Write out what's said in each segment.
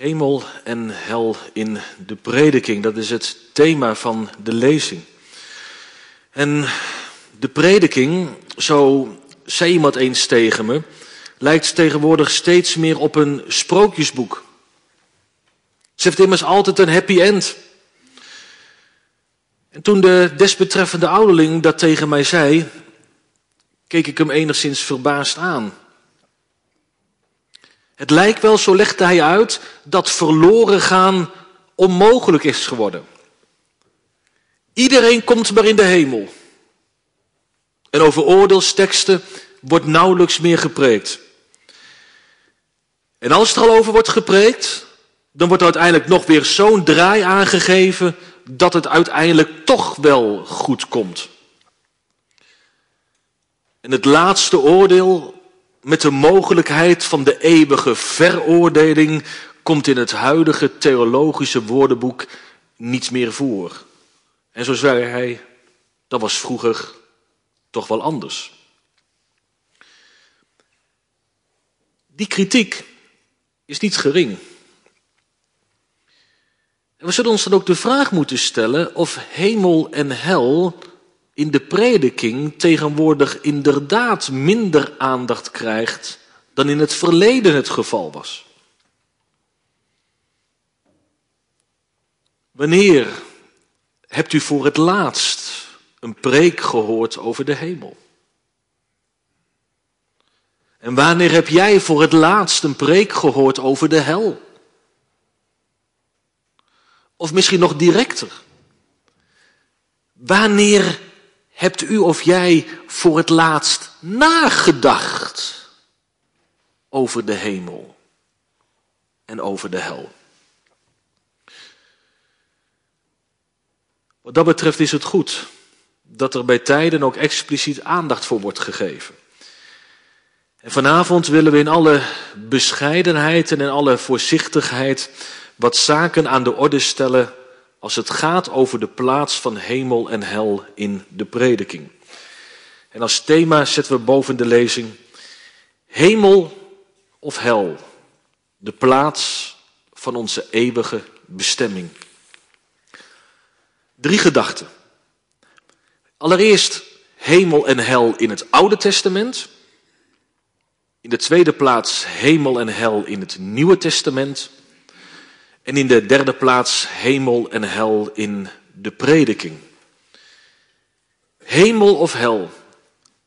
Hemel en hel in de prediking, dat is het thema van de lezing. En de prediking, zo zei iemand eens tegen me, lijkt tegenwoordig steeds meer op een sprookjesboek. Ze heeft immers altijd een happy end. En toen de desbetreffende ouderling dat tegen mij zei, keek ik hem enigszins verbaasd aan. Het lijkt wel, zo legde hij uit, dat verloren gaan onmogelijk is geworden. Iedereen komt maar in de hemel. En over oordeelsteksten wordt nauwelijks meer gepreekt. En als er al over wordt gepreekt, dan wordt er uiteindelijk nog weer zo'n draai aangegeven dat het uiteindelijk toch wel goed komt. En het laatste oordeel met de mogelijkheid van de eeuwige veroordeling komt in het huidige theologische woordenboek niet meer voor. En zo zei hij, dat was vroeger toch wel anders. Die kritiek is niet gering. En we zullen ons dan ook de vraag moeten stellen of hemel en hel in de prediking tegenwoordig inderdaad minder aandacht krijgt dan in het verleden het geval was. Wanneer hebt u voor het laatst een preek gehoord over de hemel? En wanneer heb jij voor het laatst een preek gehoord over de hel? Of misschien nog directer. Wanneer hebt u of jij voor het laatst nagedacht over de hemel en over de hel? Wat dat betreft is het goed dat er bij tijden ook expliciet aandacht voor wordt gegeven. En vanavond willen we in alle bescheidenheid en in alle voorzichtigheid wat zaken aan de orde stellen als het gaat over de plaats van hemel en hel in de prediking. En als thema zetten we boven de lezing hemel of hel, de plaats van onze eeuwige bestemming. Drie gedachten. Allereerst hemel en hel in het Oude Testament. In de tweede plaats hemel en hel in het Nieuwe Testament. En in de derde plaats hemel en hel in de prediking. Hemel of hel,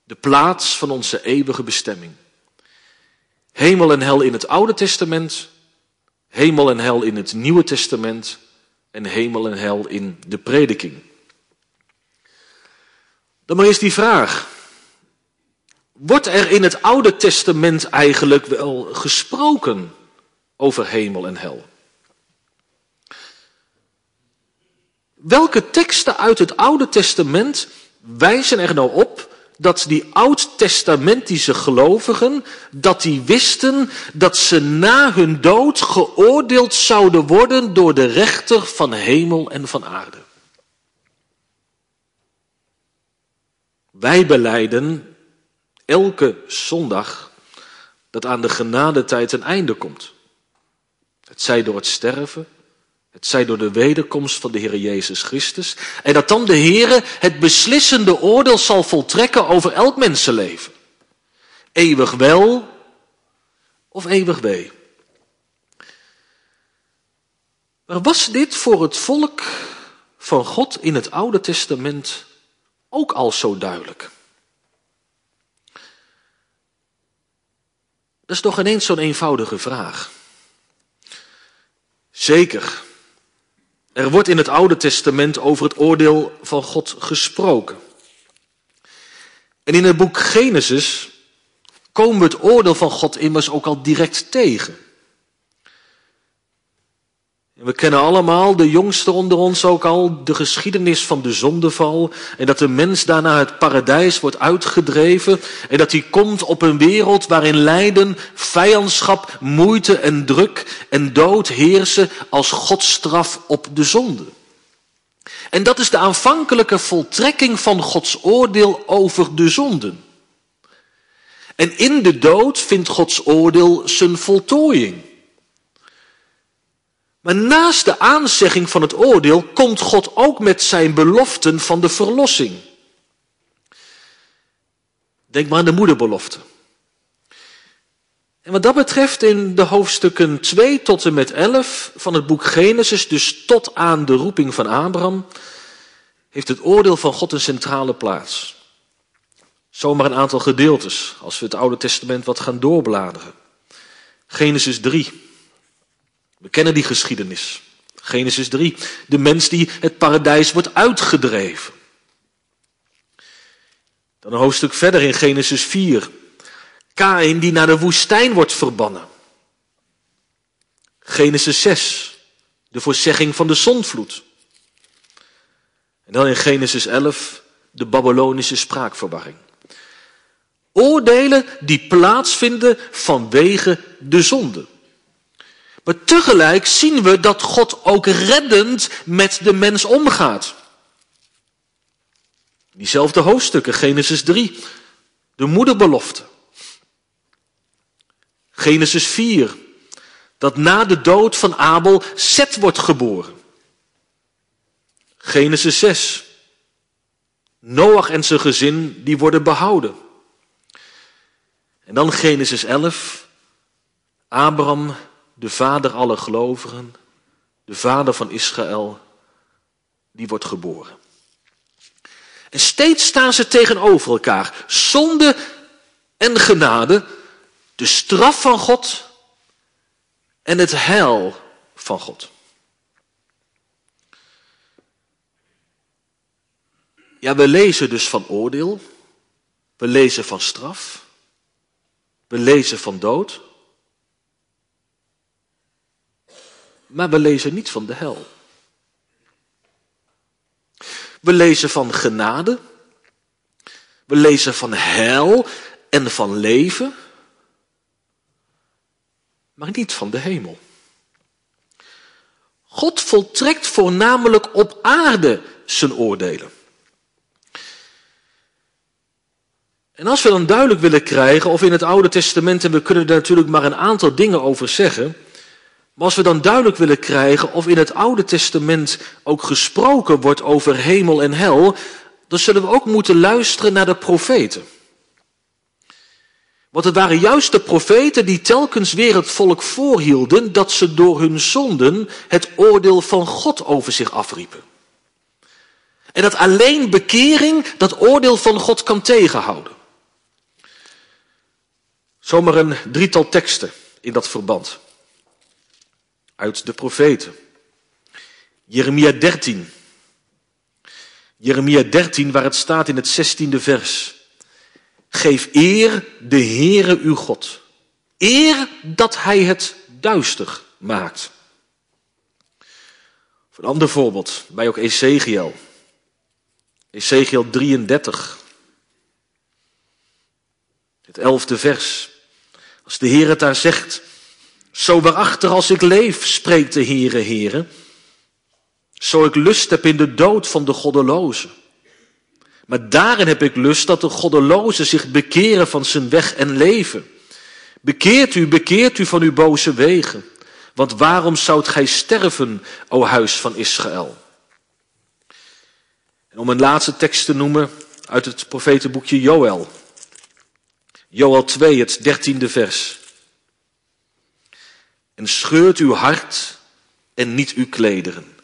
de plaats van onze eeuwige bestemming. Hemel en hel in het Oude Testament, hemel en hel in het Nieuwe Testament en hemel en hel in de prediking. Dan maar eens die vraag. Wordt er in het Oude Testament eigenlijk wel gesproken over hemel en hel? Welke teksten uit het Oude Testament wijzen er nou op dat die oud-testamentische gelovigen, dat die wisten dat ze na hun dood geoordeeld zouden worden door de rechter van hemel en van aarde? Wij beleiden elke zondag dat aan de genadetijd een einde komt. Het zij door het sterven, het zij door de wederkomst van de Heer Jezus Christus. En dat dan de Heer het beslissende oordeel zal voltrekken over elk mensenleven. Eeuwig wel of eeuwig wee. Maar was dit voor het volk van God in het Oude Testament ook al zo duidelijk? Dat is toch ineens zo'n eenvoudige vraag. Zeker, er wordt in het Oude Testament over het oordeel van God gesproken. En in het boek Genesis komen we het oordeel van God immers ook al direct tegen. We kennen allemaal, de jongsten onder ons ook al, de geschiedenis van de zondeval. En dat de mens daarna het paradijs wordt uitgedreven. En dat hij komt op een wereld waarin lijden, vijandschap, moeite en druk en dood heersen als Godstraf op de zonde. En dat is de aanvankelijke voltrekking van Gods oordeel over de zonden. En in de dood vindt Gods oordeel zijn voltooiing. Maar naast de aanzegging van het oordeel komt God ook met zijn beloften van de verlossing. Denk maar aan de moederbelofte. En wat dat betreft in de hoofdstukken 2 tot en met 11 van het boek Genesis, dus tot aan de roeping van Abraham, heeft het oordeel van God een centrale plaats. Zomaar een aantal gedeeltes, als we het Oude Testament wat gaan doorbladeren. Genesis 3. We kennen die geschiedenis. Genesis 3. De mens die het paradijs wordt uitgedreven. Dan een hoofdstuk verder in Genesis 4. Kain die naar de woestijn wordt verbannen. Genesis 6. De voorzegging van de zondvloed. En dan in Genesis 11 de Babylonische spraakverwarring. Oordelen die plaatsvinden vanwege de zonde. Maar tegelijk zien we dat God ook reddend met de mens omgaat. Diezelfde hoofdstukken, Genesis 3, de moederbelofte. Genesis 4, dat na de dood van Abel Seth wordt geboren. Genesis 6, Noach en zijn gezin die worden behouden. En dan Genesis 11, Abraham, de vader aller gelovigen, de vader van Israël, die wordt geboren. En steeds staan ze tegenover elkaar. Zonde en genade, de straf van God en het heil van God. Ja, we lezen dus van oordeel, we lezen van straf, we lezen van dood, maar we lezen niet van de hel. We lezen van genade, we lezen van hel en van leven, maar niet van de hemel. God voltrekt voornamelijk op aarde zijn oordelen. En als we dan duidelijk willen krijgen, of in het Oude Testament, en we kunnen daar natuurlijk maar een aantal dingen over zeggen, maar als we dan duidelijk willen krijgen of in het Oude Testament ook gesproken wordt over hemel en hel, dan zullen we ook moeten luisteren naar de profeten. Want het waren juist de profeten die telkens weer het volk voorhielden dat ze door hun zonden het oordeel van God over zich afriepen. En dat alleen bekering dat oordeel van God kan tegenhouden. Zomaar een drietal teksten in dat verband. Uit de profeten. Jeremia 13. Jeremia 13, waar het staat in het 16e vers. Geef eer de Heere uw God. Eer dat hij het duister maakt. Een ander voorbeeld, bij ook Ezekiel. Ezekiel 33. Het elfde vers. Als de Heer het daar zegt, zo waarachter als ik leef, spreekt de Heere, Heere, zo ik lust heb in de dood van de goddeloze. Maar daarin heb ik lust dat de goddeloze zich bekeren van zijn weg en leven. Bekeert u, bekeert u van uw boze wegen. Want waarom zoudt gij sterven, o huis van Israël? En om een laatste tekst te noemen uit het profetenboekje Joël. Joel 2, het dertiende vers. En scheurt uw hart en niet uw klederen.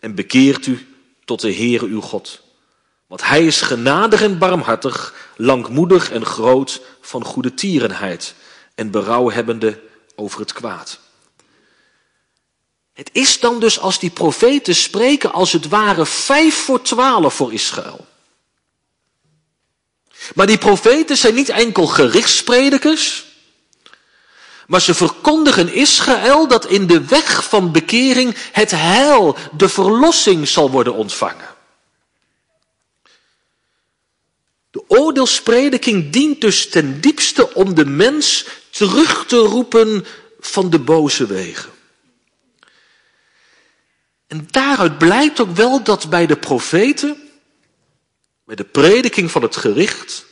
En bekeert u tot de Heere uw God. Want hij is genadig en barmhartig, langmoedig en groot van goede tierenheid. En berouw hebbende over het kwaad. Het is dan dus als die profeten spreken als het ware vijf voor twaalf voor Israël. Maar die profeten zijn niet enkel gerichtspredikers, maar ze verkondigen Israël dat in de weg van bekering het heil, de verlossing zal worden ontvangen. De oordeelsprediking dient dus ten diepste om de mens terug te roepen van de boze wegen. En daaruit blijkt ook wel dat bij de profeten met de prediking van het gericht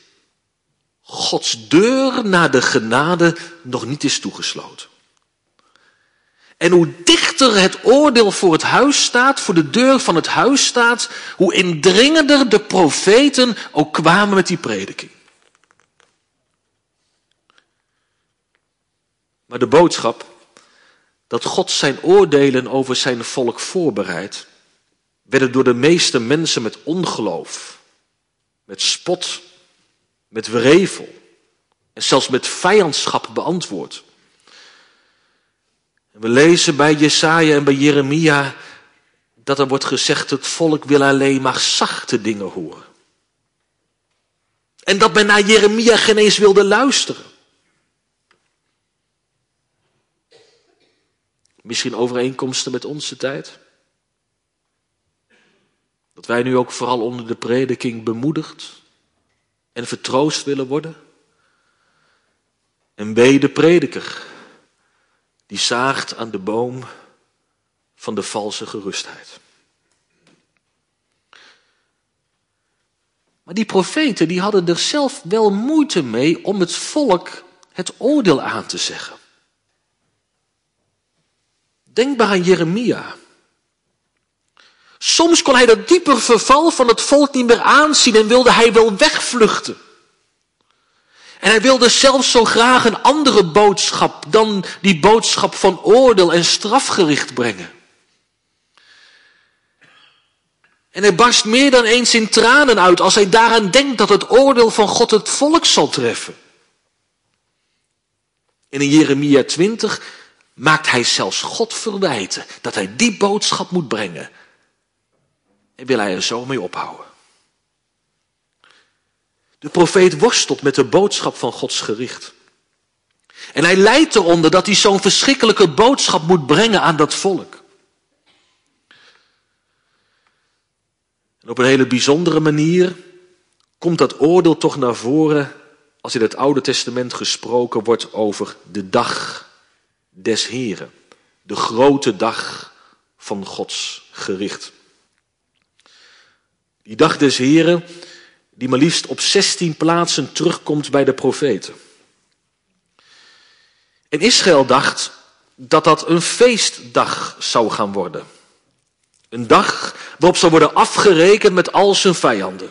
Gods deur naar de genade nog niet is toegesloten. En hoe dichter het oordeel voor het huis staat, voor de deur van het huis staat, hoe indringender de profeten ook kwamen met die prediking. Maar de boodschap dat God zijn oordelen over zijn volk voorbereidt, werden door de meeste mensen met ongeloof, met spot, met wrevel en zelfs met vijandschap beantwoord. We lezen bij Jesaja en bij Jeremia dat er wordt gezegd: het volk wil alleen maar zachte dingen horen. En dat men naar Jeremia geen eens wilde luisteren. Misschien overeenkomsten met onze tijd? Dat wij nu ook vooral onder de prediking bemoedigd en vertroost willen worden? En wee de prediker die zaagt aan de boom van de valse gerustheid. Maar die profeten die hadden er zelf wel moeite mee om het volk het oordeel aan te zeggen. Denk maar aan Jeremia. Soms kon hij dat dieper verval van het volk niet meer aanzien en wilde hij wel wegvluchten. En hij wilde zelfs zo graag een andere boodschap dan die boodschap van oordeel en strafgericht brengen. En hij barst meer dan eens in tranen uit als hij daaraan denkt dat het oordeel van God het volk zal treffen. En in Jeremia 20 maakt hij zelfs God verwijten dat hij die boodschap moet brengen. En wil hij er zo mee ophouden. De profeet worstelt met de boodschap van Gods gericht. En hij lijdt eronder dat hij zo'n verschrikkelijke boodschap moet brengen aan dat volk. En op een hele bijzondere manier komt dat oordeel toch naar voren als in het Oude Testament gesproken wordt over de dag des Heren. De grote dag van Gods gericht. Die dag des Heren, die maar liefst op 16 plaatsen terugkomt bij de profeten. En Israël dacht dat dat een feestdag zou gaan worden. Een dag waarop zou worden afgerekend met al zijn vijanden.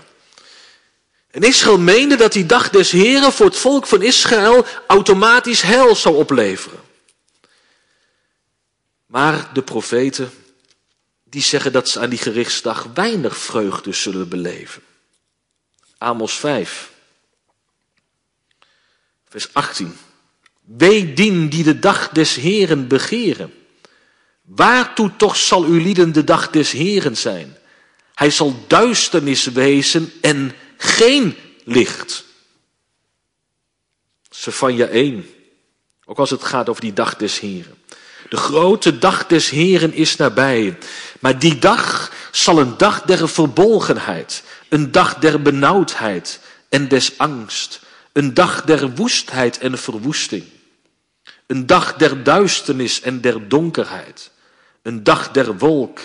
En Israël meende dat die dag des Heren voor het volk van Israël automatisch hel zou opleveren. Maar de profeten, die zeggen dat ze aan die gerichtsdag weinig vreugde zullen beleven. Amos 5, vers 18. Wee dien die de dag des Heren begeren. Waartoe toch zal uw lieden de dag des Heren zijn? Hij zal duisternis wezen en geen licht. Sefania 1, ook als het gaat over die dag des Heren. De grote dag des Heren is nabij. Maar die dag zal een dag der verbolgenheid, een dag der benauwdheid en des angst, een dag der woestheid en verwoesting, een dag der duisternis en der donkerheid, een dag der wolk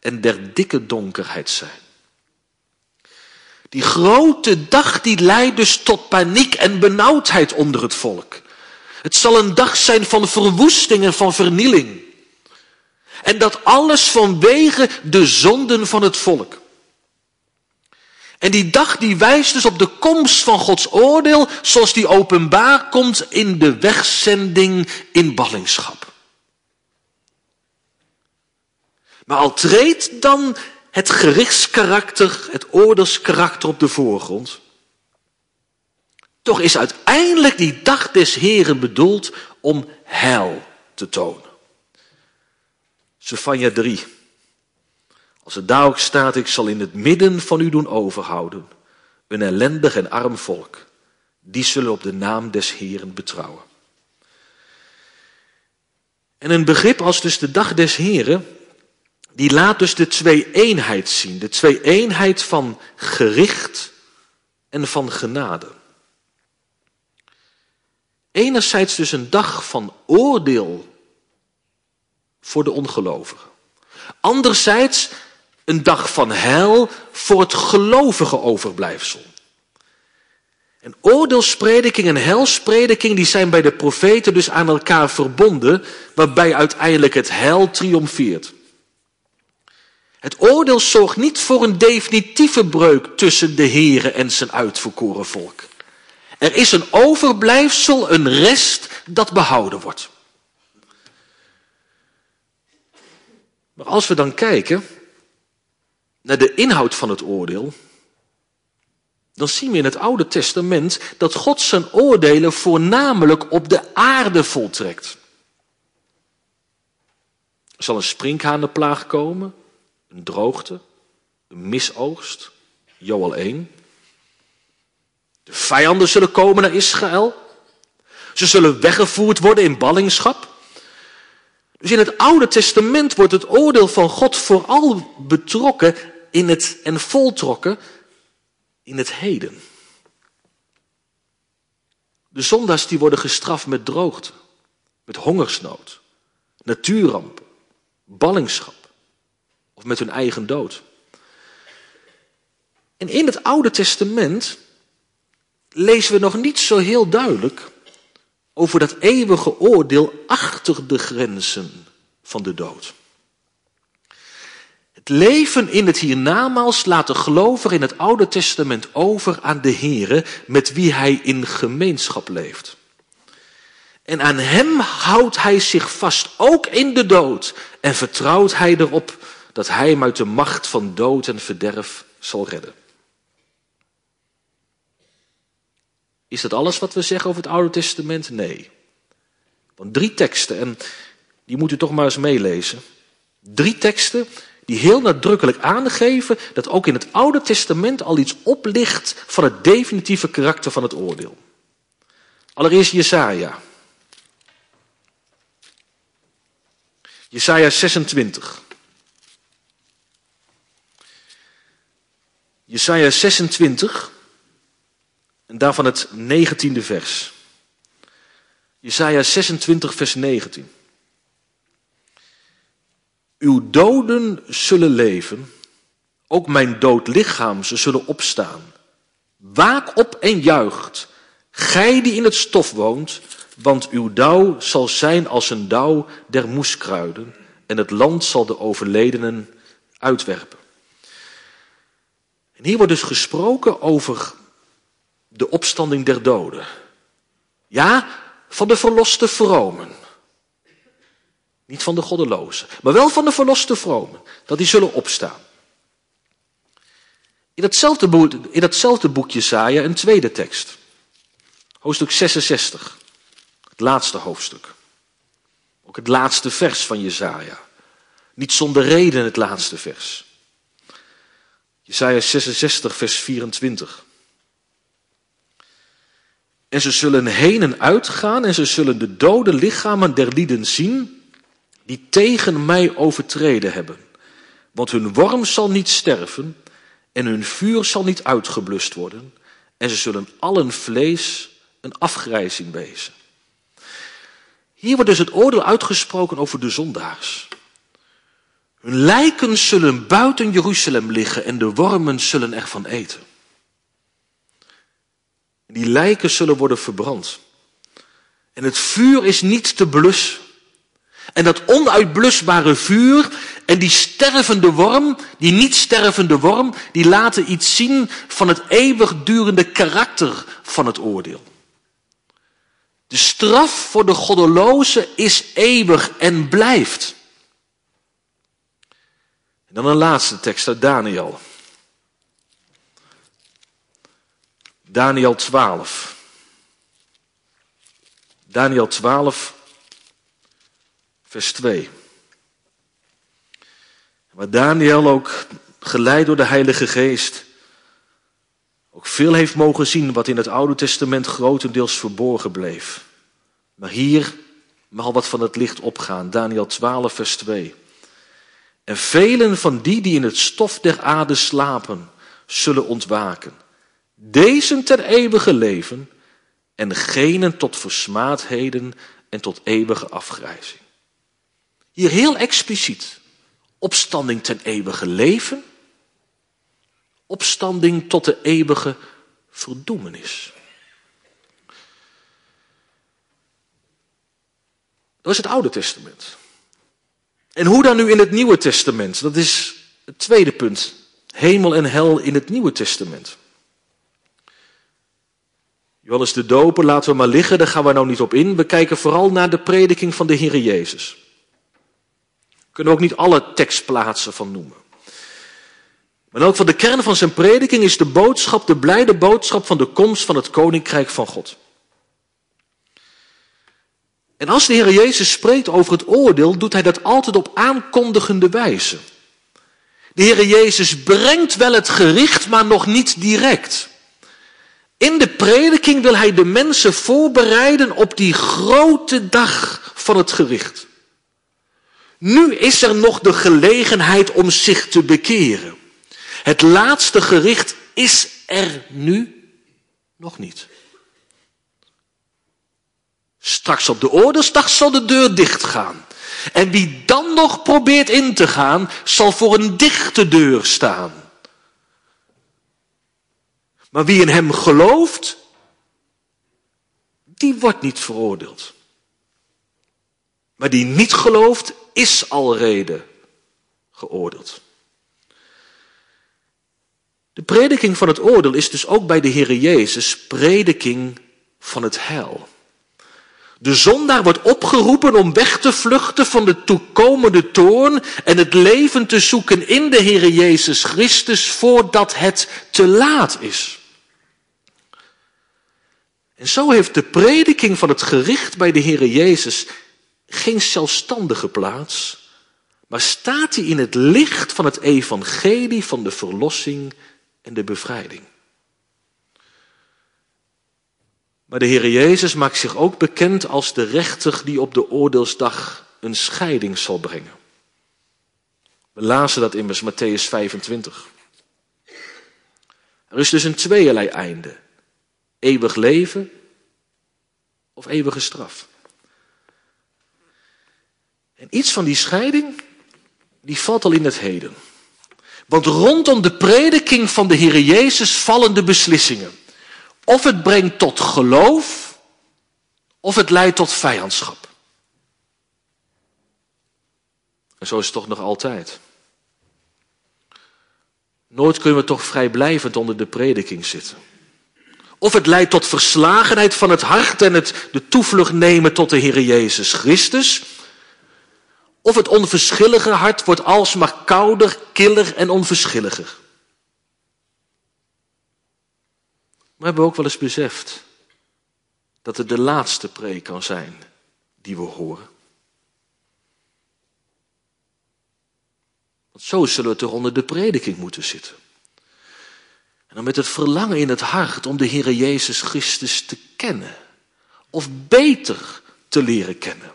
en der dikke donkerheid zijn. Die grote dag die leidt dus tot paniek en benauwdheid onder het volk. Het zal een dag zijn van verwoesting en van vernieling. En dat alles vanwege de zonden van het volk. En die dag die wijst dus op de komst van Gods oordeel, zoals die openbaar komt in de wegzending in ballingschap. Maar al treedt dan het gerichtskarakter, het oordeelskarakter op de voorgrond, toch is uiteindelijk die dag des Heren bedoeld om heil te tonen. Sefania 3. Als het daar ook staat, ik zal in het midden van u doen overhouden, een ellendig en arm volk. Die zullen op de naam des Heren betrouwen. En een begrip als dus de dag des Heren, die laat dus de twee-eenheid zien. De twee-eenheid van gericht en van genade. Enerzijds dus een dag van oordeel voor de ongelovigen. Anderzijds een dag van hel voor het gelovige overblijfsel. En oordeelsprediking en helsprediking die zijn bij de profeten dus aan elkaar verbonden, waarbij uiteindelijk het hel triomfeert. Het oordeel zorgt niet voor een definitieve breuk tussen de Here en zijn uitverkoren volk. Er is een overblijfsel, een rest dat behouden wordt. Maar als we dan kijken naar de inhoud van het oordeel, dan zien we in het Oude Testament dat God zijn oordelen voornamelijk op de aarde voltrekt. Er zal een sprinkhanenplaag komen, een droogte, een misoogst, Joel 1. De vijanden zullen komen naar Israël. Ze zullen weggevoerd worden in ballingschap. Dus in het Oude Testament wordt het oordeel van God vooral betrokken in het, en voltrokken in het heden. De zondaars die worden gestraft met droogte, met hongersnood, natuurrampen, ballingschap of met hun eigen dood. En in het Oude Testament lezen we nog niet zo heel duidelijk over dat eeuwige oordeel achter de grenzen van de dood. Het leven in het hiernamaals laat de gelover in het Oude Testament over aan de Here met wie hij in gemeenschap leeft. En aan hem houdt hij zich vast, ook in de dood, en vertrouwt hij erop dat hij hem uit de macht van dood en verderf zal redden. Is dat alles wat we zeggen over het Oude Testament? Nee. Want drie teksten, en die moet u toch maar eens meelezen. Drie teksten die heel nadrukkelijk aangeven dat ook in het Oude Testament al iets oplicht van het definitieve karakter van het oordeel. Allereerst Jesaja. Jesaja 26. Jesaja 26 en daarvan het negentiende vers. Jesaja 26 vers 19. Uw doden zullen leven, ook mijn dood lichaam, ze zullen opstaan. Waak op en juicht, gij die in het stof woont, want uw dauw zal zijn als een dauw der moeskruiden, en het land zal de overledenen uitwerpen. En hier wordt dus gesproken over de opstanding der doden. Ja, van de verloste vromen. Niet van de goddelozen, maar wel van de verloste vromen. Dat die zullen opstaan. In datzelfde, boek, in datzelfde boekje Jesaja een tweede tekst. Hoofdstuk 66. Het laatste hoofdstuk. Ook het laatste vers van Jesaja. Niet zonder reden het laatste vers. Jesaja 66 vers 24. En ze zullen heen en uitgaan en ze zullen de dode lichamen der lieden zien die tegen mij overtreden hebben. Want hun worm zal niet sterven en hun vuur zal niet uitgeblust worden en ze zullen allen vlees een afgrijzing wezen. Hier wordt dus het oordeel uitgesproken over de zondaars. Hun lijken zullen buiten Jeruzalem liggen en de wormen zullen ervan eten. Die lijken zullen worden verbrand. En het vuur is niet te blussen. En dat onuitblusbare vuur en die stervende worm, die niet stervende worm, die laten iets zien van het eeuwigdurende karakter van het oordeel. De straf voor de goddeloze is eeuwig en blijft. En dan een laatste tekst uit Daniel. Daniel 12. Daniel 12, vers 2. Waar Daniel ook geleid door de Heilige Geest ook veel heeft mogen zien wat in het Oude Testament grotendeels verborgen bleef. Maar hier mag al wat van het licht opgaan. Daniel 12, vers 2. En velen van die die in het stof der aarde slapen, zullen ontwaken dezen ter eeuwige leven en genen tot versmaadheden en tot eeuwige afgrijzing. Hier heel expliciet. Opstanding ten eeuwige leven. Opstanding tot de eeuwige verdoemenis. Dat is het Oude Testament. En hoe dan nu in het Nieuwe Testament? Dat is het tweede punt. Hemel en hel in het Nieuwe Testament. Johannes de Doper laten we maar liggen, daar gaan we nou niet op in. We kijken vooral naar de prediking van de Heer Jezus. Kunnen we ook niet alle tekstplaatsen van noemen. Maar ook van de kern van zijn prediking is de boodschap, de blijde boodschap van de komst van het koninkrijk van God. En als de Heer Jezus spreekt over het oordeel, doet hij dat altijd op aankondigende wijze. De Heer Jezus brengt wel het gericht, maar nog niet direct. In de prediking wil hij de mensen voorbereiden op die grote dag van het gericht. Nu is er nog de gelegenheid om zich te bekeren. Het laatste gericht is er nu nog niet. Straks op de oordeelsdag zal de deur dichtgaan. En wie dan nog probeert in te gaan, zal voor een dichte deur staan. Maar wie in hem gelooft, die wordt niet veroordeeld. Maar die niet gelooft, is al reden geoordeeld. De prediking van het oordeel is dus ook bij de Heer Jezus prediking van het heil. De zondaar wordt opgeroepen om weg te vluchten van de toekomende toorn en het leven te zoeken in de Heer Jezus Christus voordat het te laat is. En zo heeft de prediking van het gericht bij de Heer Jezus geen zelfstandige plaats, maar staat hij in het licht van het evangelie van de verlossing en de bevrijding. Maar de Heer Jezus maakt zich ook bekend als de rechter die op de oordeelsdag een scheiding zal brengen. We lazen dat immers Matthäus 25. Er is dus een tweeërlei einde. Eeuwig leven of eeuwige straf. En iets van die scheiding, die valt al in het heden. Want rondom de prediking van de Heer Jezus vallen de beslissingen. Of het brengt tot geloof, of het leidt tot vijandschap. En zo is het toch nog altijd. Nooit kunnen we toch vrijblijvend onder de prediking zitten. Of het leidt tot verslagenheid van het hart en het de toevlucht nemen tot de Heer Jezus Christus. Of het onverschillige hart wordt alsmaar kouder, killer en onverschilliger. Maar hebben we ook wel eens beseft dat het de laatste preek kan zijn die we horen? Want zo zullen we toch onder de prediking moeten zitten. En dan met het verlangen in het hart om de Heer Jezus Christus te kennen. Of beter te leren kennen.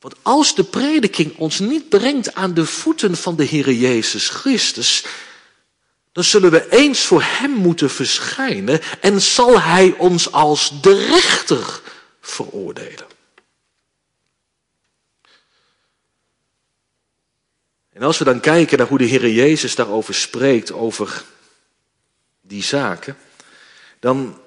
Want als de prediking ons niet brengt aan de voeten van de Heer Jezus Christus, dan zullen we eens voor Hem moeten verschijnen en zal Hij ons als de rechter veroordelen. En als we dan kijken naar hoe de Heer Jezus daarover spreekt, over die zaken, dan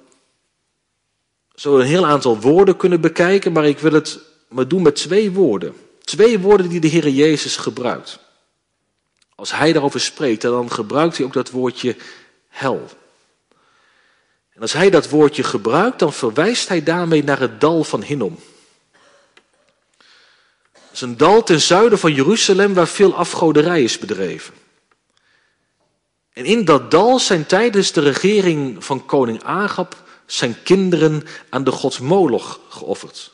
zullen we een heel aantal woorden kunnen bekijken, maar ik wil het maar doen met twee woorden. Twee woorden die de Heer Jezus gebruikt. Als hij daarover spreekt, dan gebruikt hij ook dat woordje hel. En als hij dat woordje gebruikt, dan verwijst hij daarmee naar het dal van Hinnom. Is een dal ten zuiden van Jeruzalem waar veel afgoderij is bedreven. En in dat dal zijn tijdens de regering van koning Agab zijn kinderen aan de god Moloch geofferd.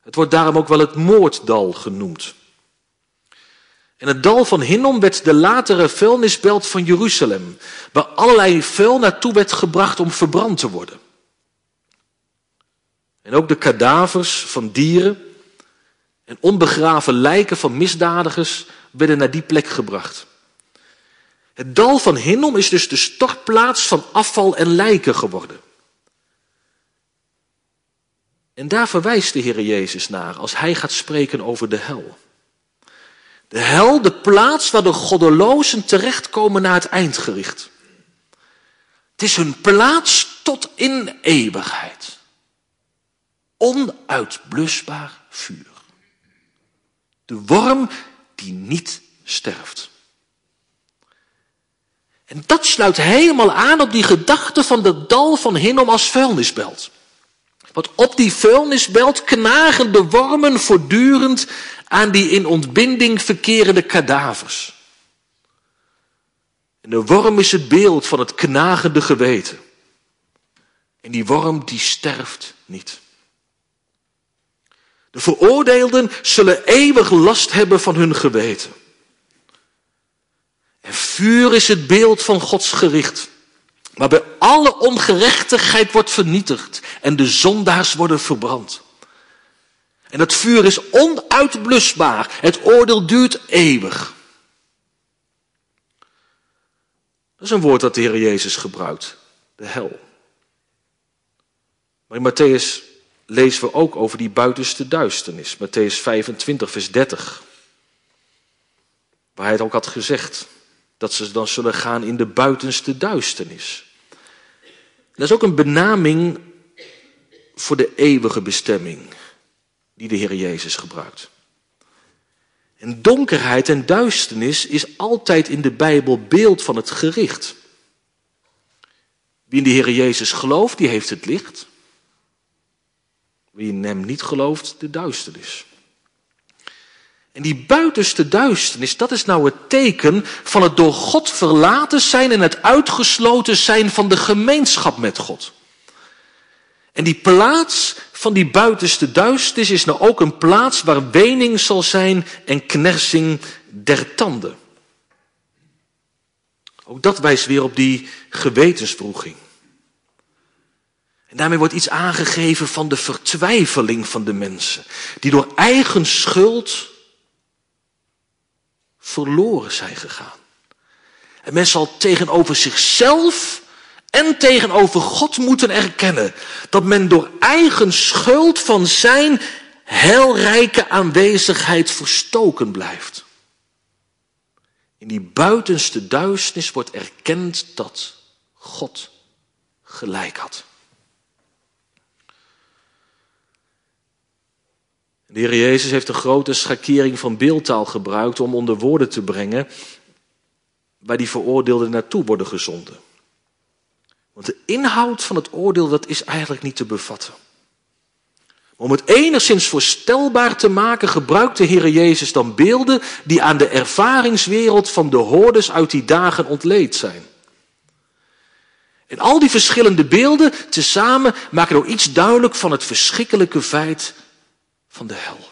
Het wordt daarom ook wel het moorddal genoemd. En het dal van Hinnom werd de latere vuilnisbelt van Jeruzalem, waar allerlei vuil naartoe werd gebracht om verbrand te worden. En ook de kadavers van dieren en onbegraven lijken van misdadigers werden naar die plek gebracht. Het dal van Hinnom is dus de stortplaats van afval en lijken geworden. En daar verwijst de Heer Jezus naar als hij gaat spreken over de hel. De hel, de plaats waar de goddelozen terechtkomen na het eindgericht. Het is hun plaats tot in eeuwigheid. onuitblusbaar vuur. De worm die niet sterft. En dat sluit helemaal aan op die gedachte van dat dal van Hinnom als vuilnisbelt. Want op die vuilnisbelt knagen de wormen voortdurend aan die in ontbinding verkerende kadavers. En de worm is het beeld van het knagende geweten. En die worm die sterft niet. De veroordeelden zullen eeuwig last hebben van hun geweten. En vuur is het beeld van Gods gericht, waarbij alle ongerechtigheid wordt vernietigd en de zondaars worden verbrand. En het vuur is onuitblusbaar, het oordeel duurt eeuwig. Dat is een woord dat de Heer Jezus gebruikt, de hel. Maar in Matthäus lezen we ook over die buitenste duisternis. Matthäus 25, vers 30. Waar hij het ook had gezegd. Dat ze dan zullen gaan in de buitenste duisternis. Dat is ook een benaming voor de eeuwige bestemming die de Heer Jezus gebruikt. En donkerheid en duisternis is altijd in de Bijbel beeld van het gericht. Wie in de Heer Jezus gelooft, die heeft het licht. Wie in hem niet gelooft, de duisternis. En die buitenste duisternis, dat is nou het teken van het door God verlaten zijn en het uitgesloten zijn van de gemeenschap met God. En die plaats van die buitenste duisternis is nou ook een plaats waar wening zal zijn en knersing der tanden. Ook dat wijst weer op die gewetensvroeging. Daarmee wordt iets aangegeven van de vertwijfeling van de mensen, die door eigen schuld verloren zijn gegaan. En men zal tegenover zichzelf en tegenover God moeten erkennen dat men door eigen schuld van zijn heilrijke aanwezigheid verstoken blijft. In die buitenste duisternis wordt erkend dat God gelijk had. De Heer Jezus heeft een grote schakering van beeldtaal gebruikt om onder woorden te brengen waar die veroordeelden naartoe worden gezonden. Want de inhoud van het oordeel, dat is eigenlijk niet te bevatten. Om het enigszins voorstelbaar te maken, gebruikt de Heer Jezus dan beelden die aan de ervaringswereld van de hoorders uit die dagen ontleed zijn. En al die verschillende beelden tezamen maken nou iets duidelijk van het verschrikkelijke feit van de hel.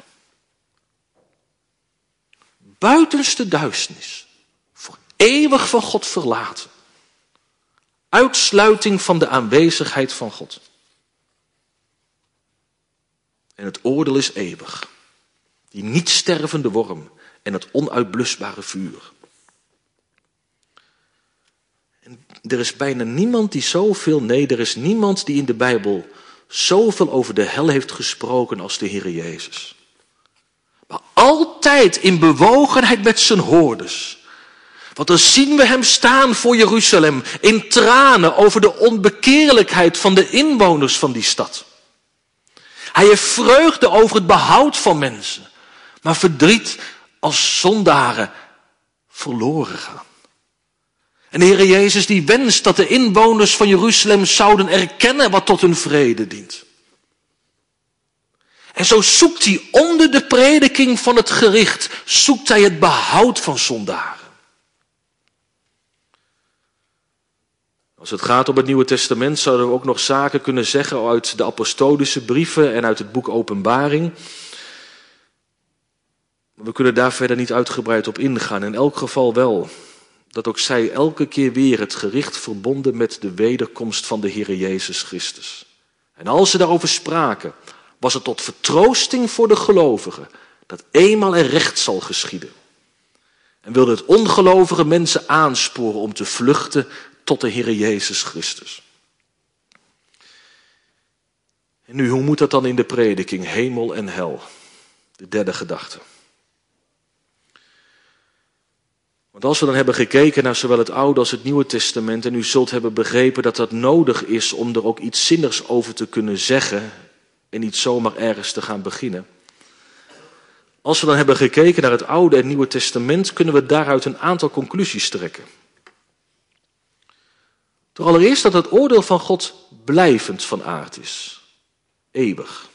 Buitenste duisternis, voor eeuwig van God verlaten. Uitsluiting van de aanwezigheid van God. En het oordeel is eeuwig. Die niet stervende worm en het onuitblusbare vuur. En er is bijna niemand die zoveel, nee, er is niemand die in de Bijbel zoveel over de hel heeft gesproken als de Heer Jezus. Maar altijd in bewogenheid met zijn hoorders. Want dan zien we hem staan voor Jeruzalem in tranen over de onbekeerlijkheid van de inwoners van die stad. Hij heeft vreugde over het behoud van mensen, maar verdriet als zondaren verloren gaan. En de Heer Jezus die wenst dat de inwoners van Jeruzalem zouden erkennen wat tot hun vrede dient. En zo zoekt hij onder de prediking van het gericht, zoekt hij het behoud van zondaren. Als het gaat om het Nieuwe Testament zouden we ook nog zaken kunnen zeggen uit de apostolische brieven en uit het boek Openbaring. We kunnen daar verder niet uitgebreid op ingaan. In elk geval wel dat ook zij elke keer weer het gericht verbonden met de wederkomst van de Heer Jezus Christus. En als ze daarover spraken, was het tot vertroosting voor de gelovigen dat eenmaal er recht zal geschieden. En wilde het ongelovige mensen aansporen om te vluchten tot de Heer Jezus Christus. En nu, hoe moet dat dan in de prediking? Hemel en hel. De derde gedachte. Want als we dan hebben gekeken naar zowel het Oude als het Nieuwe Testament en u zult hebben begrepen dat dat nodig is om er ook iets zinnigs over te kunnen zeggen en niet zomaar ergens te gaan beginnen. Als we dan hebben gekeken naar het Oude en Nieuwe Testament, kunnen we daaruit een aantal conclusies trekken. Door allereerst dat het oordeel van God blijvend van aard is, eeuwig.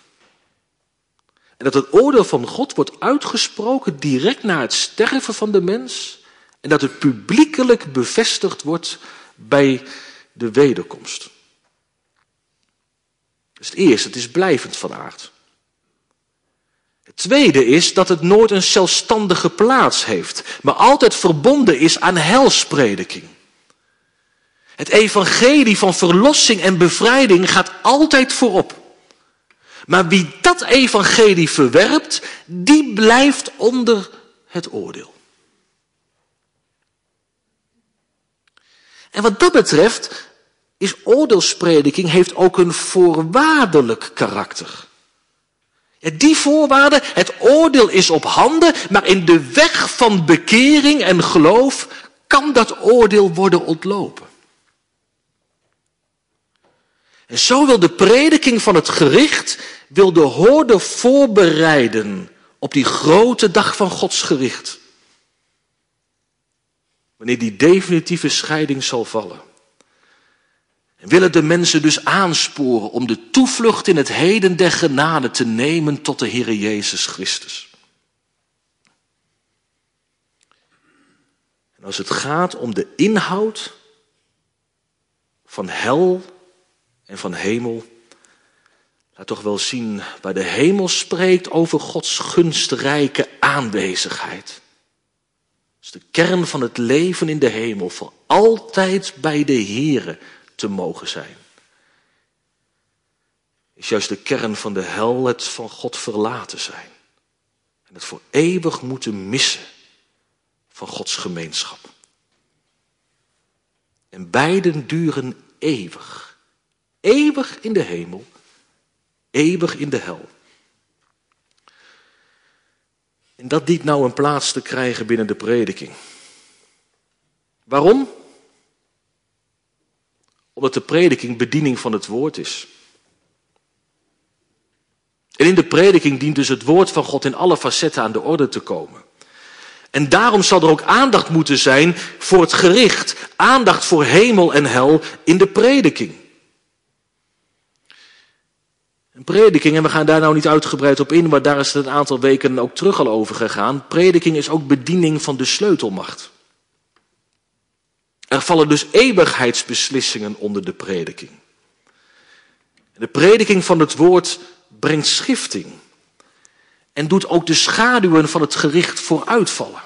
En dat het oordeel van God wordt uitgesproken direct na het sterven van de mens en dat het publiekelijk bevestigd wordt bij de wederkomst. Dat is het eerste, het is blijvend van aard. Het tweede is dat het nooit een zelfstandige plaats heeft, maar altijd verbonden is aan helsprediking. Het evangelie van verlossing en bevrijding gaat altijd voorop. Maar wie dat evangelie verwerpt, die blijft onder het oordeel. En wat dat betreft is oordeelsprediking heeft ook een voorwaardelijk karakter. Die voorwaarde, het oordeel is op handen, maar in de weg van bekering en geloof kan dat oordeel worden ontlopen. En zo wil de prediking van het gericht, wil de hoorde voorbereiden op die grote dag van Gods gericht. Wanneer die definitieve scheiding zal vallen. En willen de mensen dus aansporen om de toevlucht in het heden der genade te nemen tot de Heere Jezus Christus. En als het gaat om de inhoud van hel en van hemel, laat toch wel zien waar de hemel spreekt over Gods gunstrijke aanwezigheid. Is de kern van het leven in de hemel, voor altijd bij de Here te mogen zijn. Is juist de kern van de hel het van God verlaten zijn. En het voor eeuwig moeten missen van Gods gemeenschap. En beiden duren eeuwig. Eeuwig in de hemel, eeuwig in de hel. En dat dient nou een plaats te krijgen binnen de prediking. Waarom? Omdat de prediking bediening van het woord is. En in de prediking dient dus het woord van God in alle facetten aan de orde te komen. En daarom zal er ook aandacht moeten zijn voor het gericht, aandacht voor hemel en hel in de prediking. Prediking, en we gaan daar nou niet uitgebreid op in, maar daar is het een aantal weken ook terug al over gegaan. Prediking is ook bediening van de sleutelmacht. Er vallen dus eeuwigheidsbeslissingen onder de prediking. De prediking van het woord brengt schifting. En doet ook de schaduwen van het gericht vooruitvallen.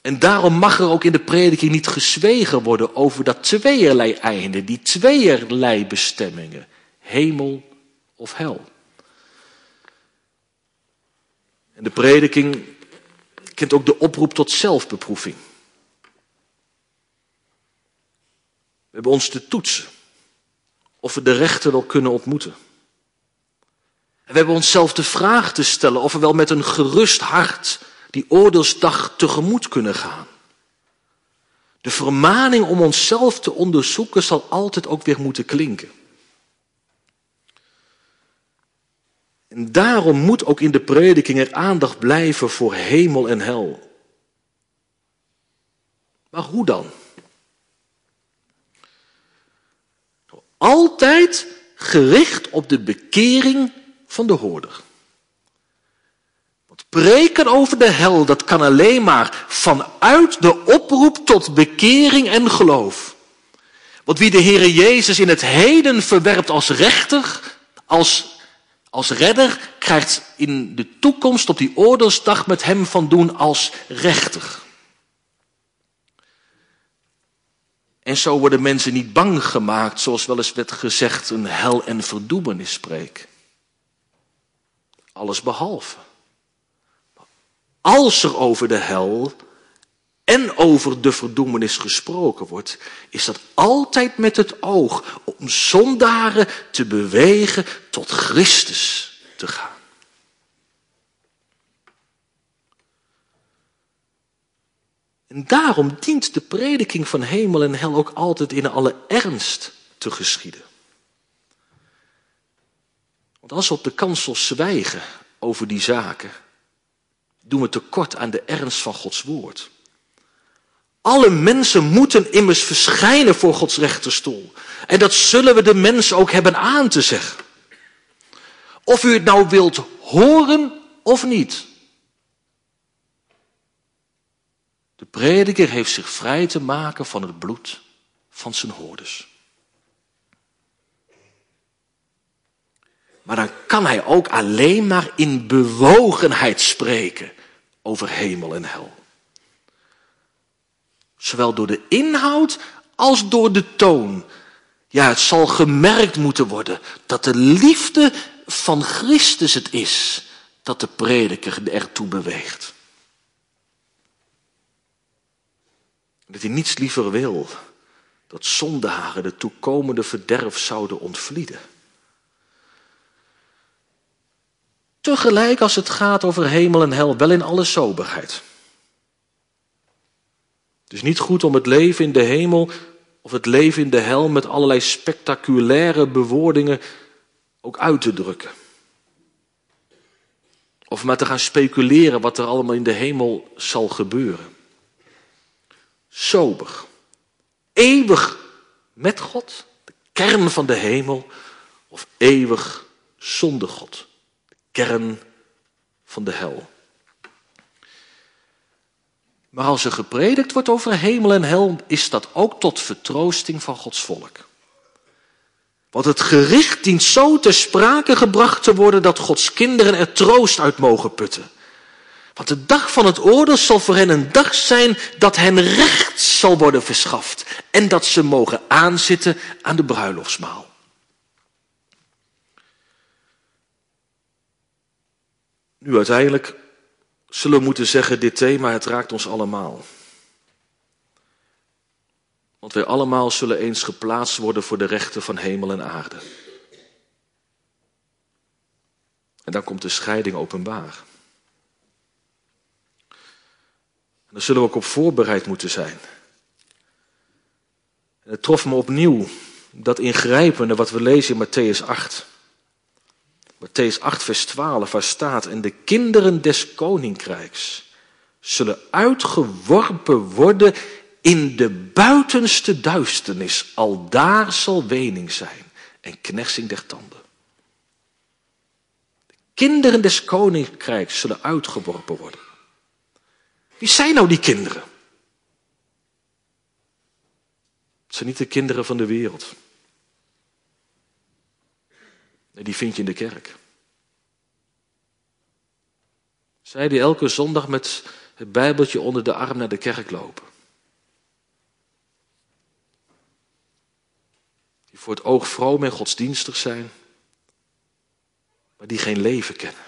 En daarom mag er ook in de prediking niet gezwegen worden over dat tweeërlei einde, die tweeërlei bestemmingen, hemel of hel. En de prediking kent ook de oproep tot zelfbeproeving. We hebben ons te toetsen of we de rechter wel kunnen ontmoeten. En we hebben onszelf de vraag te stellen of we wel met een gerust hart die oordeelsdag tegemoet kunnen gaan. De vermaning om onszelf te onderzoeken zal altijd ook weer moeten klinken. Daarom moet ook in de prediking er aandacht blijven voor hemel en hel. Maar hoe dan? Altijd gericht op de bekering van de hoorder. Want preken over de hel, dat kan alleen maar vanuit de oproep tot bekering en geloof. Want wie de Heere Jezus in het heden verwerpt als rechter, als, als redder, krijgt in de toekomst op die oordeelsdag met hem van doen als rechter. En zo worden mensen niet bang gemaakt, zoals wel eens werd gezegd, een hel- en verdoemenispreek. Alles behalve. Als er over de hel en over de verdoemenis gesproken wordt, is dat altijd met het oog om zondaren te bewegen tot Christus te gaan. En daarom dient de prediking van hemel en hel ook altijd in alle ernst te geschieden. Want als we op de kansel zwijgen over die zaken, doen we tekort aan de ernst van Gods woord. Alle mensen moeten immers verschijnen voor Gods rechterstoel. En dat zullen we de mensen ook hebben aan te zeggen. Of u het nou wilt horen of niet. De prediker heeft zich vrij te maken van het bloed van zijn hoorders. Maar dan kan hij ook alleen maar in bewogenheid spreken over hemel en hel. Zowel door de inhoud als door de toon. Ja, het zal gemerkt moeten worden dat de liefde van Christus het is dat de prediker ertoe beweegt. Dat hij niets liever wil dat zondaren de toekomende verderf zouden ontvlieden. Tegelijk als het gaat over hemel en hel, wel in alle soberheid. Het is niet goed om het leven in de hemel of het leven in de hel met allerlei spectaculaire bewoordingen ook uit te drukken. Of maar te gaan speculeren wat er allemaal in de hemel zal gebeuren. Sober. Eeuwig met God, de kern van de hemel, of eeuwig zonder God, de kern van de hel. Maar als er gepredikt wordt over hemel en hel, is dat ook tot vertroosting van Gods volk. Want het gericht dient zo ter sprake gebracht te worden dat Gods kinderen er troost uit mogen putten. Want de dag van het oordeel zal voor hen een dag zijn dat hen recht zal worden verschaft en dat ze mogen aanzitten aan de bruiloftsmaal. Nu uiteindelijk zullen we moeten zeggen, dit thema, het raakt ons allemaal. Want wij allemaal zullen eens geplaatst worden voor de rechten van hemel en aarde. En dan komt de scheiding openbaar. En daar zullen we ook op voorbereid moeten zijn. En het trof me opnieuw, dat ingrijpende wat we lezen in Matthäus 8. Matthäus 8, vers 12, waar staat: En de kinderen des koninkrijks zullen uitgeworpen worden in de buitenste duisternis. Al daar zal wening zijn en knersing der tanden. De kinderen des koninkrijks zullen uitgeworpen worden. Wie zijn nou die kinderen? Het zijn niet de kinderen van de wereld. Nee, die vind je in de kerk. Zij die elke zondag met het Bijbeltje onder de arm naar de kerk lopen. Die voor het oog vroom en godsdienstig zijn, maar die geen leven kennen.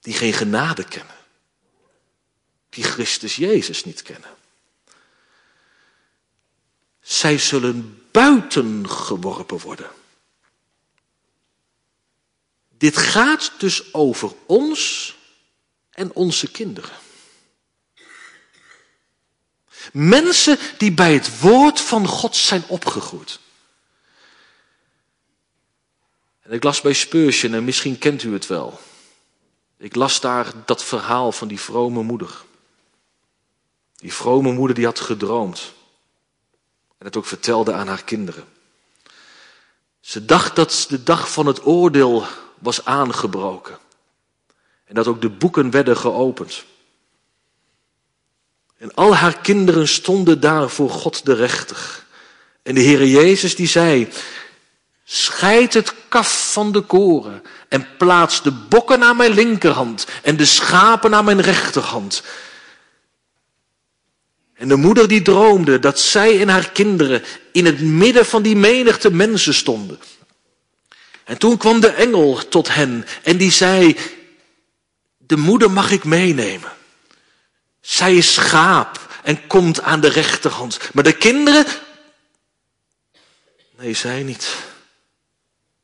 Die geen genade kennen. Die Christus Jezus niet kennen. Zij zullen buiten geworpen worden. Dit gaat dus over ons en onze kinderen. Mensen die bij het woord van God zijn opgegroeid. En ik las bij Spurgeon, en misschien kent u het wel. Ik las daar dat verhaal van die vrome moeder. Die vrome moeder die had gedroomd. En het ook vertelde aan haar kinderen. Ze dacht dat de dag van het oordeel was aangebroken. En dat ook de boeken werden geopend. En al haar kinderen stonden daar voor God de rechter. En de Heere Jezus die zei, scheid het kaf van de koren en plaats de bokken aan mijn linkerhand en de schapen aan mijn rechterhand. En de moeder die droomde dat zij en haar kinderen in het midden van die menigte mensen stonden. En toen kwam de engel tot hen en die zei, de moeder mag ik meenemen. Zij is schaap en komt aan de rechterhand. Maar de kinderen, nee, zij niet.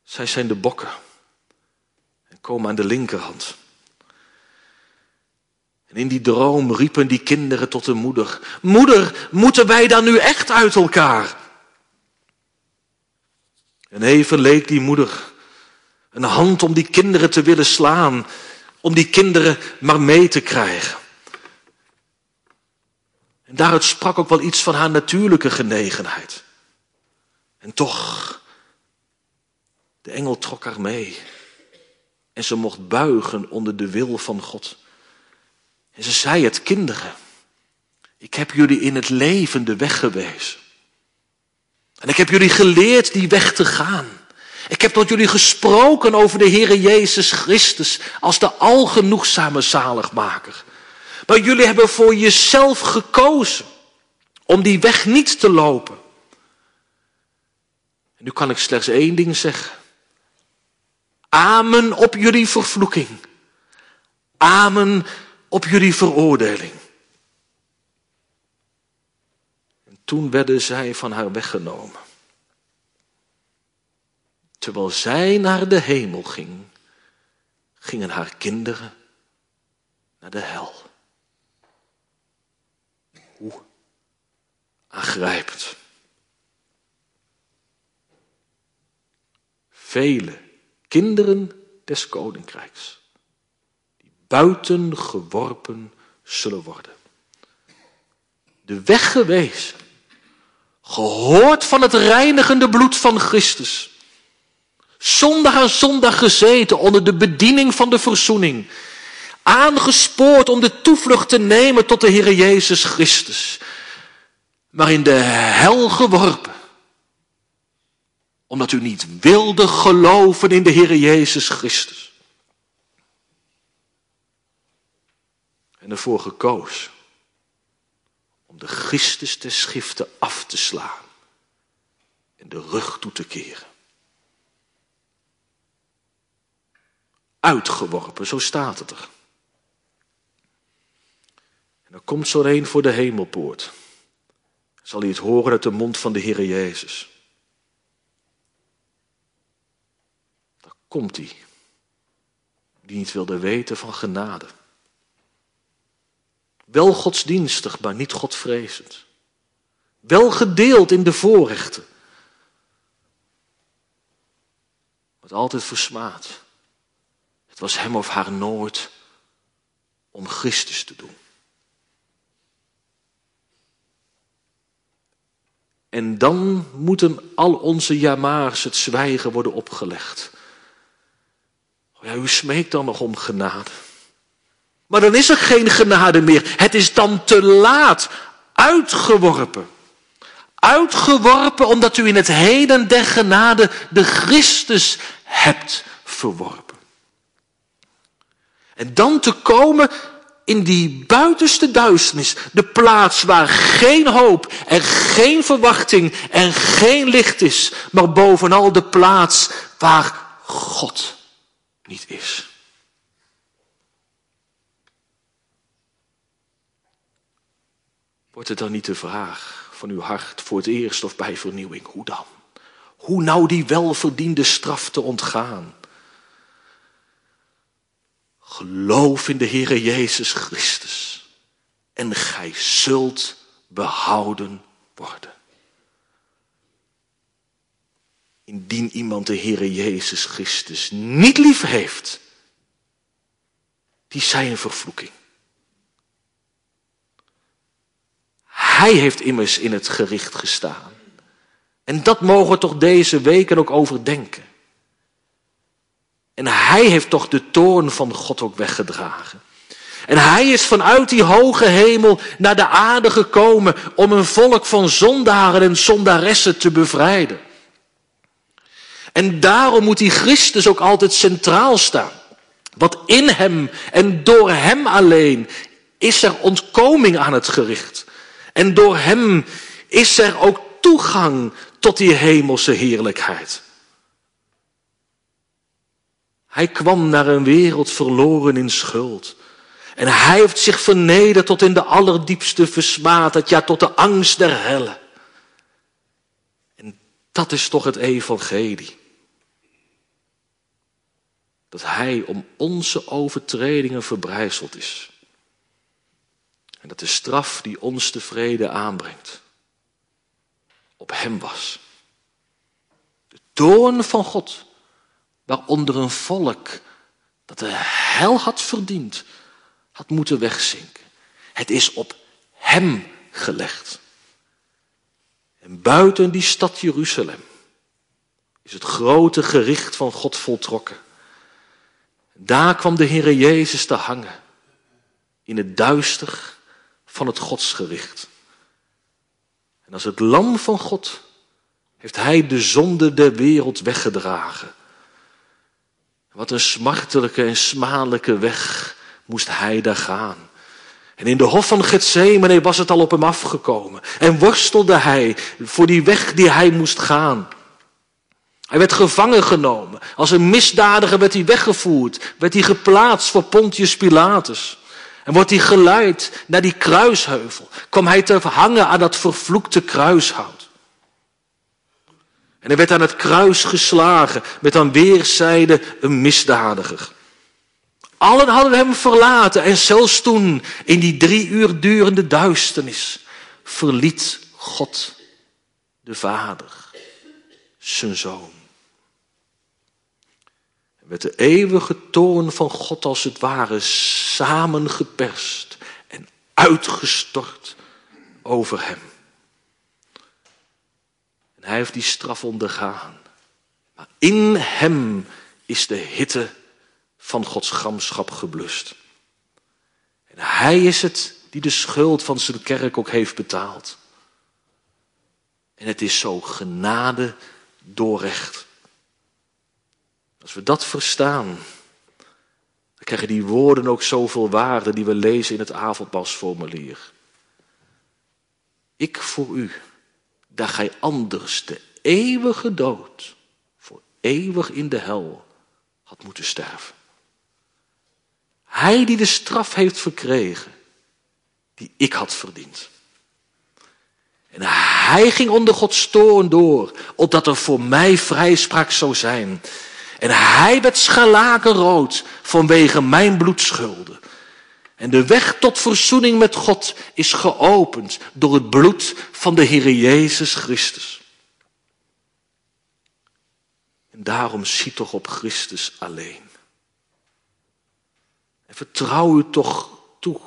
Zij zijn de bokken en komen aan de linkerhand. En in die droom riepen die kinderen tot de moeder, moeder, moeten wij dan nu echt uit elkaar? En even leek die moeder een hand om die kinderen te willen slaan, om die kinderen maar mee te krijgen. En daaruit sprak ook wel iets van haar natuurlijke genegenheid. En toch, de engel trok haar mee. En ze mocht buigen onder de wil van God. En ze zei het, kinderen, ik heb jullie in het leven de weg gewezen. En ik heb jullie geleerd die weg te gaan. Ik heb tot jullie gesproken over de Heere Jezus Christus als de algenoegzame zaligmaker. Maar jullie hebben voor jezelf gekozen om die weg niet te lopen. En nu kan ik slechts één ding zeggen. Amen op jullie vervloeking. Amen op jullie veroordeling. En toen werden zij van haar weggenomen. Terwijl zij naar de hemel ging, gingen haar kinderen naar de hel. Hoe aangrijpend. Vele kinderen des koninkrijks, die buiten geworpen zullen worden. De weg gewezen, gehoord van het reinigende bloed van Christus, zondag aan zondag gezeten onder de bediening van de verzoening, aangespoord om de toevlucht te nemen tot de Heer Jezus Christus, maar in de hel geworpen omdat u niet wilde geloven in de Heer Jezus Christus. En ervoor gekozen om de Christus des schriften af te slaan en de rug toe te keren. Uitgeworpen, zo staat het er. En dan komt zo een voor de hemelpoort. Zal hij het horen uit de mond van de Heer Jezus. komt hij, die niet wilde weten van genade. Wel godsdienstig, maar niet godvrezend. Wel gedeeld in de voorrechten. Maar altijd versmaad. Het was hem of haar nooit om Christus te doen. En dan moeten al onze jamaars het zwijgen worden opgelegd. Ja, u smeekt dan nog om genade. Maar dan is er geen genade meer. Het is dan te laat. Uitgeworpen. Uitgeworpen omdat u in het heden der genade de Christus hebt verworpen. En dan te komen in die buitenste duisternis, de plaats waar geen hoop en geen verwachting en geen licht is, maar bovenal de plaats waar God niet is. Wordt het dan niet de vraag van uw hart voor het eerst of bij vernieuwing, hoe dan? Hoe nou die welverdiende straf te ontgaan? Geloof in de Heere Jezus Christus en gij zult behouden worden. Indien iemand de Heere Jezus Christus niet lief heeft, die zij een vervloeking. Hij heeft immers in het gericht gestaan. En dat mogen we toch deze weken ook overdenken. En hij heeft toch de toorn van God ook weggedragen. En hij is vanuit die hoge hemel naar de aarde gekomen om een volk van zondaren en zondaressen te bevrijden. En daarom moet die Christus ook altijd centraal staan. Want in hem en door hem alleen is er ontkoming aan het gericht. En door hem is er ook toegang tot die hemelse heerlijkheid. Hij kwam naar een wereld verloren in schuld. En hij heeft zich vernederd tot in de allerdiepste versmaadheid, ja tot de angst der helle. En dat is toch het evangelie dat Hij om onze overtredingen verbrijzeld is. En dat de straf die ons de vrede aanbrengt, op Hem was. De toorn van God, waaronder een volk dat de hel had verdiend, had moeten wegzinken. Het is op hem gelegd. En buiten die stad Jeruzalem is het grote gericht van God voltrokken. Daar kwam de Heere Jezus te hangen in het duister van het godsgericht. En als het lam van God heeft hij de zonde der wereld weggedragen. Wat een smartelijke en smadelijke weg moest hij daar gaan. En in de hof van Gethsemane was het al op hem afgekomen. En worstelde hij voor die weg die hij moest gaan. Hij werd gevangen genomen. Als een misdadiger werd hij weggevoerd. Werd hij geplaatst voor Pontius Pilatus. En wordt hij geleid naar die kruisheuvel. Kwam hij te hangen aan dat vervloekte kruishout. En hij werd aan het kruis geslagen met aan weerszijden een misdadiger. Allen hadden hem verlaten en zelfs toen, in die drie uur durende duisternis, verliet God de Vader zijn zoon. En werd de eeuwige toorn van God als het ware samengeperst en uitgestort over hem. Hij heeft die straf ondergaan. Maar in hem is de hitte van Gods gramschap geblust. En hij is het die de schuld van zijn kerk ook heeft betaald. En het is zo genade doorrecht. Als we dat verstaan, dan krijgen die woorden ook zoveel waarde die we lezen in het avondpasformulier. Ik voor u, dat gij anders de eeuwige dood voor eeuwig in de hel had moeten sterven. Hij die de straf heeft verkregen, die ik had verdiend. En hij ging onder Gods toorn door, opdat er voor mij vrijspraak zou zijn. En hij werd scharlakenrood vanwege mijn bloedschulden. En de weg tot verzoening met God is geopend door het bloed van de Heer Jezus Christus. En daarom zie toch op Christus alleen. En vertrouw u toch toe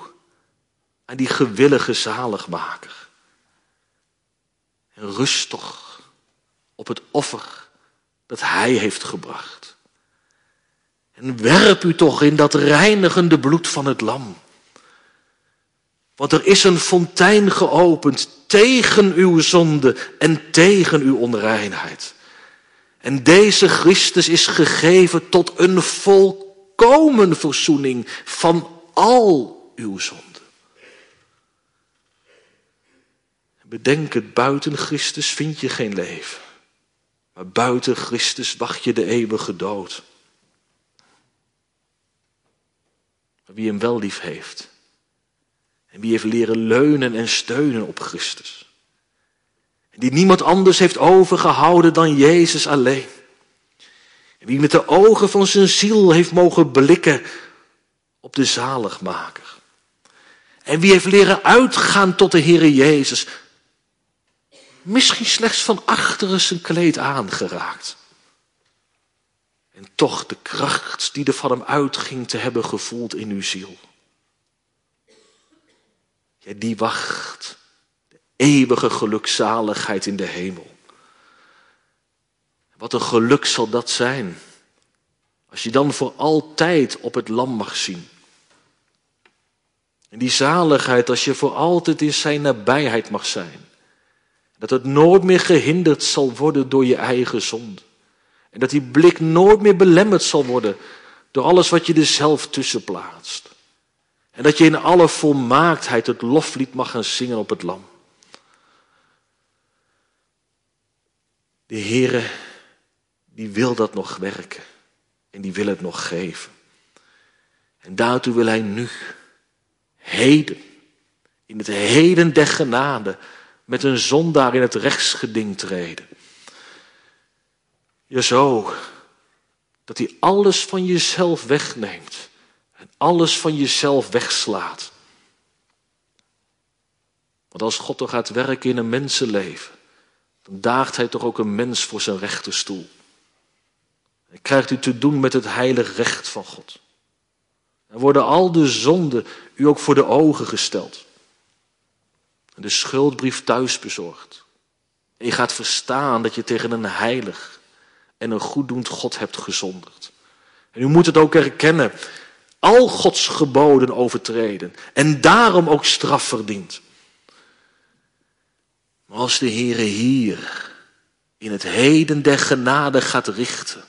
aan die gewillige zaligmaker. En rust toch op het offer dat Hij heeft gebracht. En werp u toch in dat reinigende bloed van het lam. Want er is een fontein geopend tegen uw zonde en tegen uw onreinheid. En deze Christus is gegeven tot een volk volkomen verzoening van al uw zonden. Bedenk het, buiten Christus vind je geen leven. Maar buiten Christus wacht je de eeuwige dood. Wie hem wel lief heeft. En wie heeft leren leunen en steunen op Christus. Die niemand anders heeft overgehouden dan Jezus alleen. En wie met de ogen van zijn ziel heeft mogen blikken op de zaligmaker. En wie heeft leren uitgaan tot de Heere Jezus. Misschien slechts van achteren zijn kleed aangeraakt. En toch de kracht die er van hem uitging te hebben gevoeld in uw ziel. Ja, die wacht. De eeuwige gelukzaligheid in de hemel. Wat een geluk zal dat zijn. Als je dan voor altijd op het lam mag zien. En die zaligheid als je voor altijd in zijn nabijheid mag zijn. Dat het nooit meer gehinderd zal worden door je eigen zonde. En dat die blik nooit meer belemmerd zal worden door alles wat je er zelf tussen plaatst. En dat je in alle volmaaktheid het loflied mag gaan zingen op het lam. De Heere die wil dat nog werken. En die wil het nog geven. En daartoe wil hij nu, heden, in het heden der genade, met een zondaar in het rechtsgeding treden. Ja, zo, dat hij alles van jezelf wegneemt en alles van jezelf wegslaat. Want als God toch gaat werken in een mensenleven, dan daagt hij toch ook een mens voor zijn rechterstoel. En krijgt u te doen met het heilig recht van God. En worden al de zonden u ook voor de ogen gesteld. En de schuldbrief thuis bezorgd. En je gaat verstaan dat je tegen een heilig en een goeddoend God hebt gezonderd. En u moet het ook erkennen. Al Gods geboden overtreden. En daarom ook straf verdient. Maar als de Heere hier in het heden der genade gaat richten,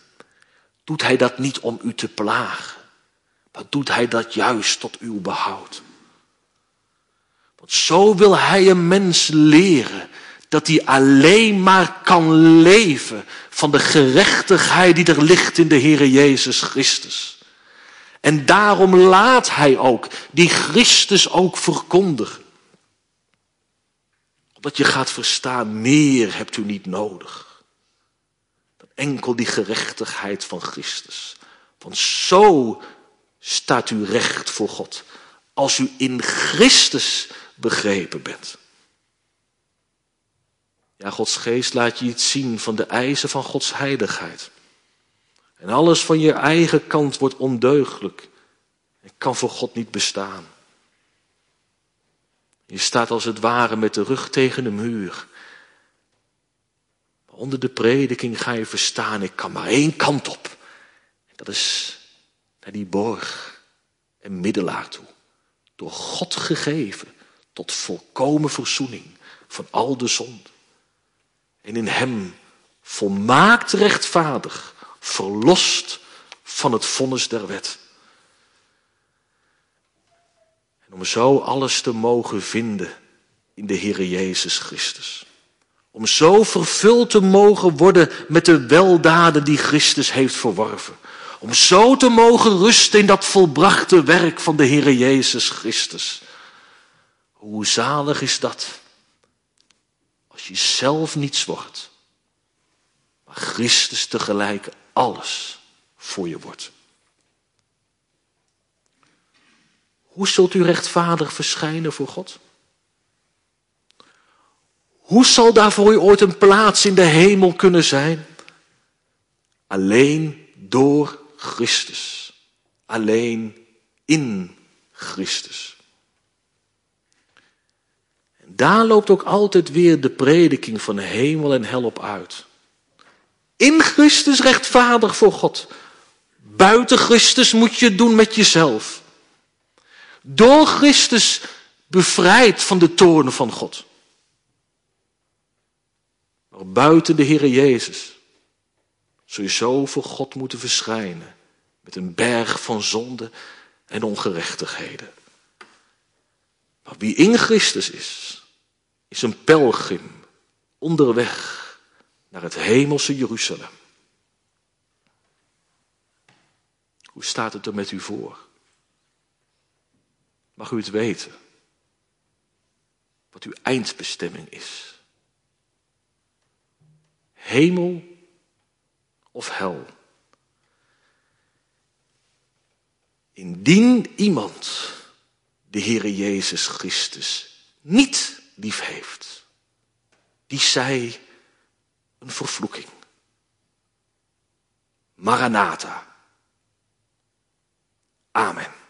doet Hij dat niet om u te plagen, maar doet Hij dat juist tot uw behoud. Want zo wil Hij een mens leren dat hij alleen maar kan leven van de gerechtigheid die er ligt in de Heere Jezus Christus. En daarom laat hij ook die Christus ook verkondigen. Omdat je gaat verstaan, meer hebt u niet nodig. Dan enkel die gerechtigheid van Christus. Want zo staat u recht voor God. Als u in Christus begrepen bent. Ja, Gods geest laat je iets zien van de eisen van Gods heiligheid. En alles van je eigen kant wordt ondeugelijk en kan voor God niet bestaan. Je staat als het ware met de rug tegen de muur. Onder de prediking ga je verstaan, ik kan maar één kant op. Dat is naar die borg en middelaar toe. Door God gegeven tot volkomen verzoening van al de zonde. En in hem volmaakt rechtvaardig, verlost van het vonnis der wet. En om zo alles te mogen vinden in de Heere Jezus Christus. Om zo vervuld te mogen worden met de weldaden die Christus heeft verworven. Om zo te mogen rusten in dat volbrachte werk van de Heere Jezus Christus. Hoe zalig is dat? Je zelf niets wordt, maar Christus tegelijk alles voor je wordt. Hoe zult u rechtvaardig verschijnen voor God? Hoe zal daar voor u ooit een plaats in de hemel kunnen zijn? Alleen door Christus. Alleen in Christus. Daar loopt ook altijd weer de prediking van hemel en hel op uit. In Christus rechtvaardig voor God. Buiten Christus moet je het doen met jezelf. Door Christus bevrijd van de toornen van God. Maar buiten de Heere Jezus zul je zo voor God moeten verschijnen. Met een berg van zonde en ongerechtigheden. Maar wie in Christus is, is een pelgrim onderweg naar het hemelse Jeruzalem. Hoe staat het er met u voor? Mag u het weten? Wat uw eindbestemming is? Hemel of hel? Indien iemand de Heere Jezus Christus niet lief heeft, die zij een vervloeking. Maranatha. Amen.